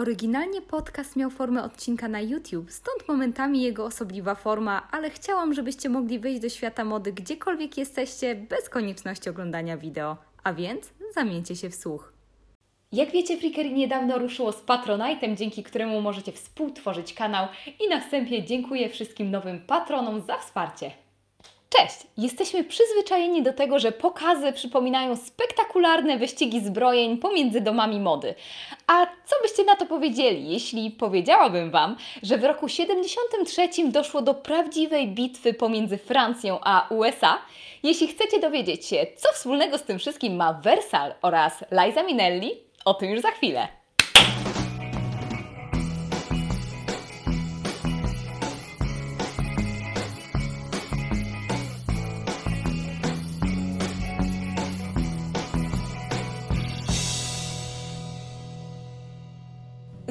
Oryginalnie podcast miał formę odcinka na YouTube, stąd momentami jego osobliwa forma, ale chciałam, żebyście mogli wejść do świata mody gdziekolwiek jesteście, bez konieczności oglądania wideo. A więc zamieńcie się w słuch. Jak wiecie, Freakery niedawno ruszyło z Patronite'em, dzięki któremu możecie współtworzyć kanał i na wstępie dziękuję wszystkim nowym patronom za wsparcie. Cześć! Jesteśmy przyzwyczajeni do tego, że pokazy przypominają spektakularne wyścigi zbrojeń pomiędzy domami mody. A co byście na to powiedzieli, jeśli powiedziałabym Wam, że w roku 73 doszło do prawdziwej bitwy pomiędzy Francją a USA? Jeśli chcecie dowiedzieć się, co wspólnego z tym wszystkim ma Versal oraz Liza Minnelli, o tym już za chwilę.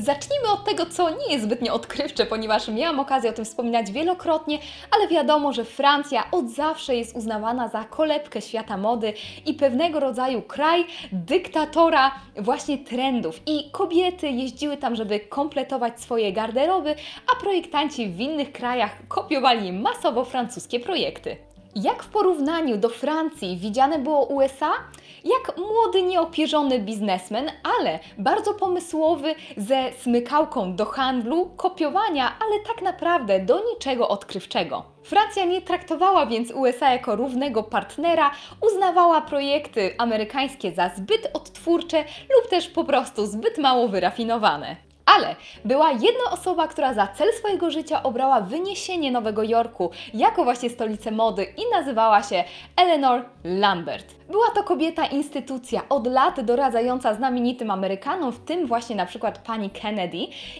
Zacznijmy od tego, co nie jest zbytnio odkrywcze, ponieważ miałam okazję o tym wspominać wielokrotnie, ale wiadomo, że Francja od zawsze jest uznawana za kolebkę świata mody i pewnego rodzaju kraj dyktatora właśnie trendów. I kobiety jeździły tam, żeby kompletować swoje garderoby, a projektanci w innych krajach kopiowali masowo francuskie projekty. Jak w porównaniu do Francji widziane było USA? Jak młody, nieopierzony biznesmen, ale bardzo pomysłowy ze smykałką do handlu, kopiowania, ale tak naprawdę do niczego odkrywczego. Francja nie traktowała więc USA jako równego partnera, uznawała projekty amerykańskie za zbyt odtwórcze lub też po prostu zbyt mało wyrafinowane. Ale była jedna osoba, która za cel swojego życia obrała wyniesienie Nowego Jorku jako właśnie stolicę mody i nazywała się Eleanor Lambert. Była to kobieta instytucja, od lat doradzająca znamienitym Amerykanom, w tym właśnie na przykład pani Kennedy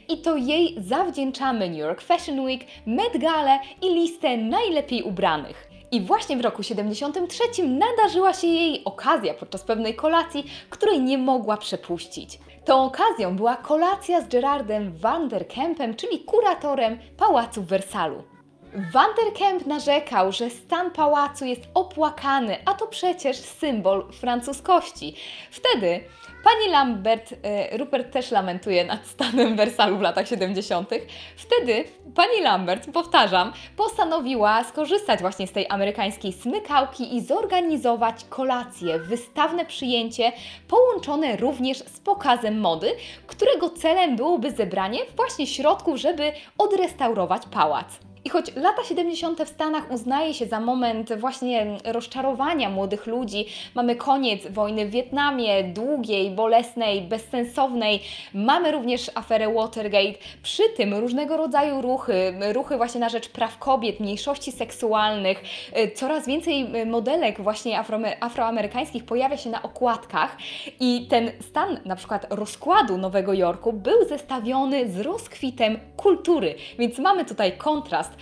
i to jej zawdzięczamy New York Fashion Week, Met Gala i listę najlepiej ubranych. I właśnie w roku 73 nadarzyła się jej okazja podczas pewnej kolacji, której nie mogła przepuścić. Tą okazją była kolacja z Gerardem van der Kempem, czyli kuratorem Pałacu w Wersalu. Van der Kemp narzekał, że stan pałacu jest opłakany, a to przecież symbol francuskości. Wtedy pani Lambert, e, Rupert też lamentuje nad stanem Wersalu w latach 70. Wtedy pani Lambert, powtarzam, postanowiła skorzystać właśnie z tej amerykańskiej smykałki i zorganizować kolację, wystawne przyjęcie, połączone również z pokazem mody, którego celem byłoby zebranie właśnie środków, żeby odrestaurować pałac. I choć lata 70. w Stanach uznaje się za moment właśnie rozczarowania młodych ludzi, mamy koniec wojny w Wietnamie, długiej, bolesnej, bezsensownej, mamy również aferę Watergate, przy tym różnego rodzaju ruchy, ruchy właśnie na rzecz praw kobiet, mniejszości seksualnych, y, coraz więcej modelek właśnie afroamerykańskich pojawia się na okładkach i ten stan na przykład rozkładu Nowego Jorku był zestawiony z rozkwitem kultury, więc mamy tutaj kontrast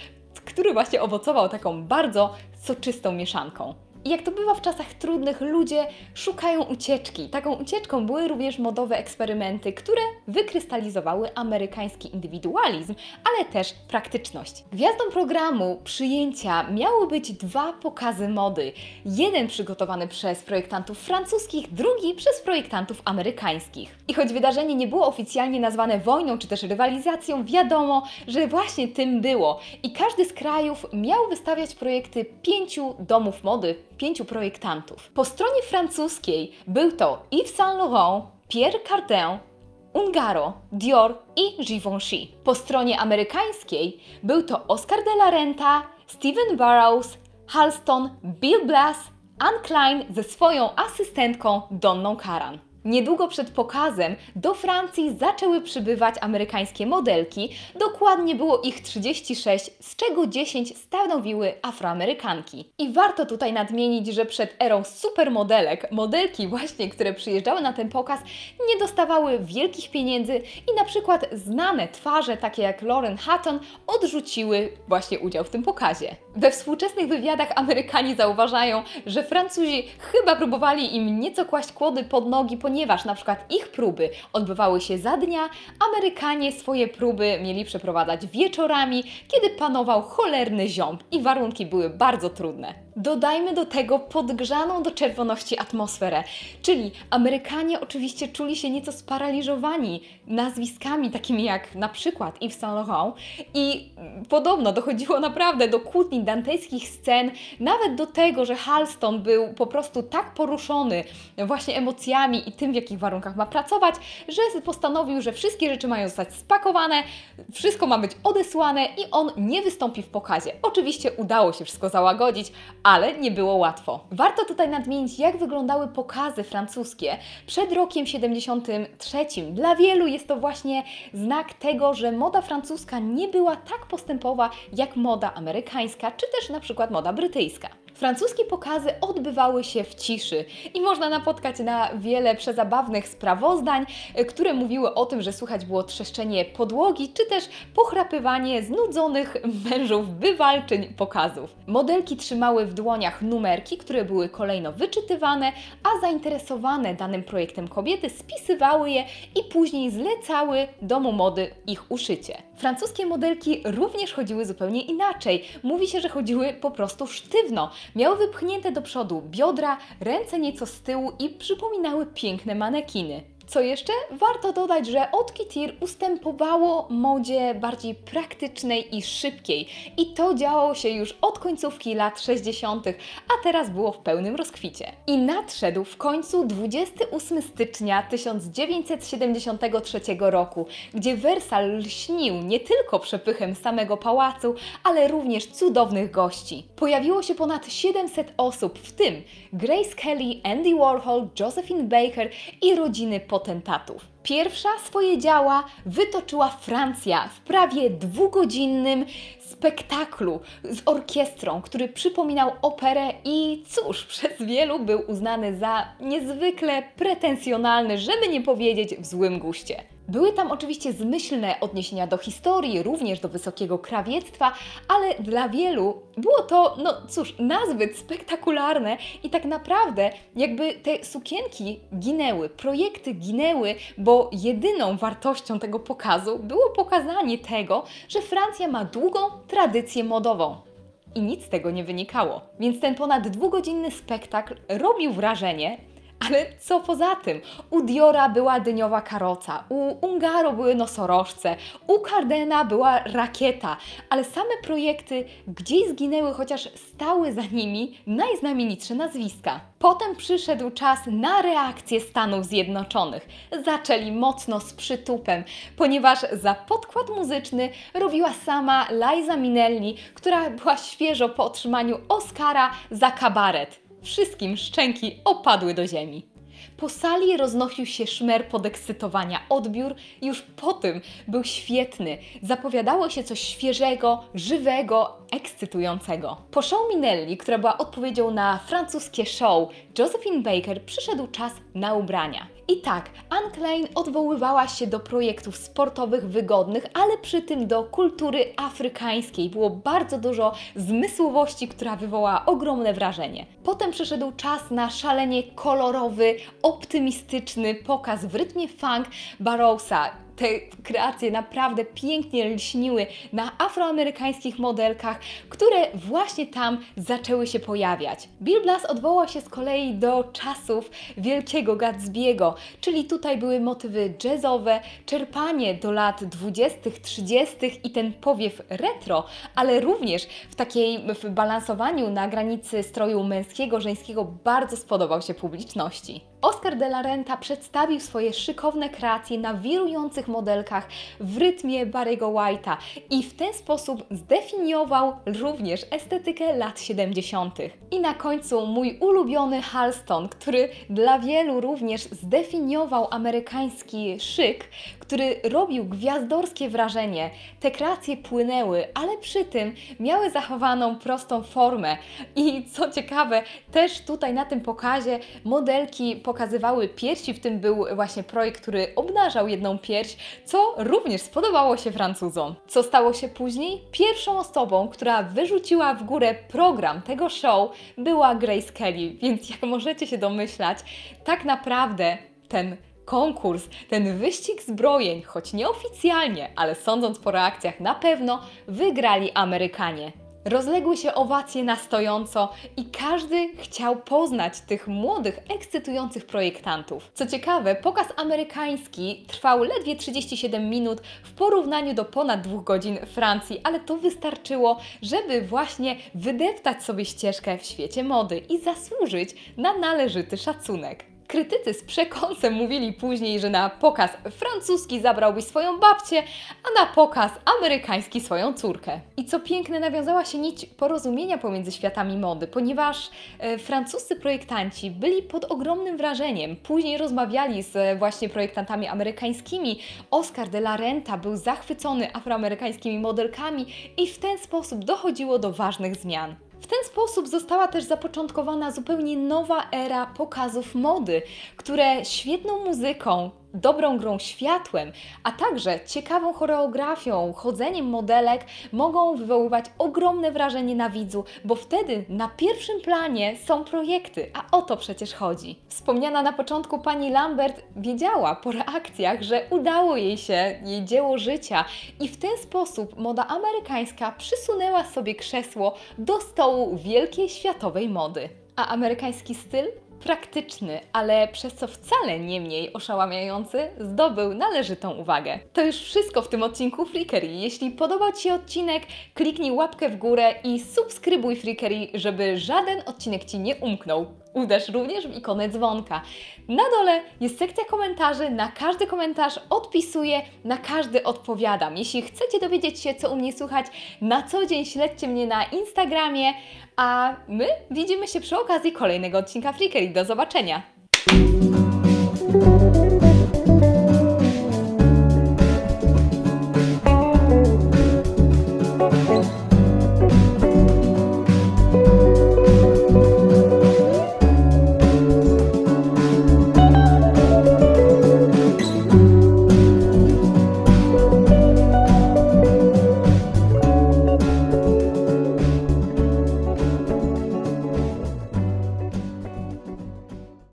który właśnie owocował taką bardzo soczystą mieszanką. I jak to bywa w czasach trudnych, ludzie szukają ucieczki. Taką ucieczką były również modowe eksperymenty, które wykrystalizowały amerykański indywidualizm, ale też praktyczność. Gwiazdą programu przyjęcia miały być dwa pokazy mody. Jeden przygotowany przez projektantów francuskich, drugi przez projektantów amerykańskich. I choć wydarzenie nie było oficjalnie nazwane wojną czy też rywalizacją, wiadomo, że właśnie tym było. I każdy z krajów miał wystawiać projekty pięciu domów mody, pięciu projektantów. Po stronie francuskiej był to Yves Saint Laurent, Pierre Cardin, Ungaro, Dior i Givenchy. Po stronie amerykańskiej był to Oscar de la Renta, Steven Burrows, Halston, Bill Blass, Anne Klein ze swoją asystentką Donną Karan. Niedługo przed pokazem do Francji zaczęły przybywać amerykańskie modelki. Dokładnie było ich 36, z czego 10 stanowiły Afroamerykanki. I warto tutaj nadmienić, że przed erą supermodelek, modelki właśnie, które przyjeżdżały na ten pokaz, nie dostawały wielkich pieniędzy i na przykład znane twarze, takie jak Lauren Hutton, odrzuciły właśnie udział w tym pokazie. We współczesnych wywiadach Amerykanie zauważają, że Francuzi chyba próbowali im nieco kłaść kłody pod nogi, ponieważ ponieważ na przykład ich próby odbywały się za dnia, Amerykanie swoje próby mieli przeprowadzać wieczorami, kiedy panował cholerny ziąb i warunki były bardzo trudne. Dodajmy do tego podgrzaną do czerwoności atmosferę, czyli Amerykanie oczywiście czuli się nieco sparaliżowani nazwiskami takimi jak na przykład Yves Saint Laurent i podobno dochodziło naprawdę do kłótni dantejskich scen, nawet do tego, że Halston był po prostu tak poruszony właśnie emocjami i tym, w jakich warunkach ma pracować, że postanowił, że wszystkie rzeczy mają zostać spakowane, wszystko ma być odesłane i on nie wystąpi w pokazie. Oczywiście udało się wszystko załagodzić, ale nie było łatwo. Warto tutaj nadmienić, jak wyglądały pokazy francuskie przed rokiem 73. Dla wielu jest to właśnie znak tego, że moda francuska nie była tak postępowa jak moda amerykańska, czy też na przykład moda brytyjska. Francuskie pokazy odbywały się w ciszy i można napotkać na wiele przezabawnych sprawozdań, e, które mówiły o tym, że słychać było trzeszczenie podłogi, czy też pochrapywanie znudzonych mężów wywalczyń pokazów. Modelki trzymały w dłoniach numerki, które były kolejno wyczytywane, a zainteresowane danym projektem kobiety spisywały je i później zlecały domu mody ich uszycie. Francuskie modelki również chodziły zupełnie inaczej. Mówi się, że chodziły po prostu sztywno. Miały wypchnięte do przodu biodra, ręce nieco z tyłu i przypominały piękne manekiny. Co jeszcze? Warto dodać, że Haute Couture ustępowało modzie bardziej praktycznej i szybkiej i to działo się już od końcówki lat 60., a teraz było w pełnym rozkwicie. I nadszedł w końcu 28 stycznia 1973 roku, gdzie Wersal lśnił nie tylko przepychem samego pałacu, ale również cudownych gości. Pojawiło się ponad 700 osób, w tym Grace Kelly, Andy Warhol, Josephine Baker i rodziny potentatów. Pierwsza swoje działa wytoczyła Francja w prawie dwugodzinnym spektaklu z orkiestrą, który przypominał operę i cóż, przez wielu był uznany za niezwykle pretensjonalny, żeby nie powiedzieć w złym guście. Były tam oczywiście zmyślne odniesienia do historii, również do wysokiego krawiectwa, ale dla wielu było to, no cóż, nazbyt spektakularne i tak naprawdę jakby te sukienki ginęły, projekty ginęły, bo jedyną wartością tego pokazu było pokazanie tego, że Francja ma długą tradycję modową. I nic z tego nie wynikało. Więc ten ponad dwugodzinny spektakl robił wrażenie, ale co poza tym? U Diora była dyniowa karoca, u Ungaro były nosorożce, u Cardena była rakieta, ale same projekty gdzieś zginęły, chociaż stały za nimi najznamienitsze nazwiska. Potem przyszedł czas na reakcję Stanów Zjednoczonych. Zaczęli mocno z przytupem, ponieważ za podkład muzyczny robiła sama Liza Minnelli, która była świeżo po otrzymaniu Oscara za kabaret. Wszystkim szczęki opadły do ziemi. Po sali roznosił się szmer podekscytowania. Odbiór już po tym był świetny. Zapowiadało się coś świeżego, żywego, ekscytującego. Po show Minelli, która była odpowiedzią na francuskie show Josephine Baker, przyszedł czas na ubrania. I tak, Anne Klein odwoływała się do projektów sportowych, wygodnych, ale przy tym do kultury afrykańskiej. Było bardzo dużo zmysłowości, która wywołała ogromne wrażenie. Potem przyszedł czas na szalenie kolorowy, optymistyczny pokaz w rytmie funk Barrowsa te kreacje naprawdę pięknie lśniły na afroamerykańskich modelkach, które właśnie tam zaczęły się pojawiać. Bill Blass odwołał się z kolei do czasów wielkiego Gatsby'ego, czyli tutaj były motywy jazzowe, czerpanie do lat 20., 30. i ten powiew retro, ale również w takiej w balansowaniu na granicy stroju męskiego, żeńskiego bardzo spodobał się publiczności. Oscar de la Renta przedstawił swoje szykowne kreacje na wirujących modelkach w rytmie Barry'ego White'a i w ten sposób zdefiniował również estetykę lat 70. I na końcu mój ulubiony Halston, który dla wielu również zdefiniował amerykański szyk, który robił gwiazdorskie wrażenie. Te kreacje płynęły, ale przy tym miały zachowaną prostą formę. I co ciekawe, też tutaj na tym pokazie modelki pokazywały piersi, w tym był właśnie projekt, który obnażał jedną pierś, co również spodobało się Francuzom. Co stało się później? Pierwszą osobą, która wyrzuciła w górę program tego show była Grace Kelly, więc jak możecie się domyślać, tak naprawdę ten konkurs, ten wyścig zbrojeń, choć nieoficjalnie, ale sądząc po reakcjach na pewno, wygrali Amerykanie. Rozległy się owacje na stojąco i każdy chciał poznać tych młodych, ekscytujących projektantów. Co ciekawe, pokaz amerykański trwał ledwie 37 minut w porównaniu do ponad dwóch godzin Francji, ale to wystarczyło, żeby właśnie wydeptać sobie ścieżkę w świecie mody i zasłużyć na należyty szacunek. Krytycy z przekąsem mówili później, że na pokaz francuski zabrałby swoją babcię, a na pokaz amerykański swoją córkę. I co piękne, nawiązała się nić porozumienia pomiędzy światami mody, ponieważ e, francuscy projektanci byli pod ogromnym wrażeniem. Później rozmawiali z e, właśnie projektantami amerykańskimi. Oscar de la Renta był zachwycony afroamerykańskimi modelkami i w ten sposób dochodziło do ważnych zmian. W ten sposób została też zapoczątkowana zupełnie nowa era pokazów mody, które świetną muzyką, dobrą grą światłem, a także ciekawą choreografią, chodzeniem modelek mogą wywoływać ogromne wrażenie na widzu, bo wtedy na pierwszym planie są projekty, a o to przecież chodzi. Wspomniana na początku pani Lambert wiedziała po reakcjach, że udało jej się jej dzieło życia i w ten sposób moda amerykańska przysunęła sobie krzesło do stołu wielkiej światowej mody. A amerykański styl praktyczny, ale przez co wcale nie mniej oszałamiający, zdobył należytą uwagę. To już wszystko w tym odcinku Freakery. Jeśli podobał Ci się odcinek, kliknij łapkę w górę i subskrybuj Freakery, żeby żaden odcinek Ci nie umknął. Uderz również w ikonę dzwonka. Na dole jest sekcja komentarzy, na każdy komentarz odpisuję, na każdy odpowiadam. Jeśli chcecie dowiedzieć się, co u mnie słychać na co dzień, śledźcie mnie na Instagramie, a my widzimy się przy okazji kolejnego odcinka Freakery. Do zobaczenia!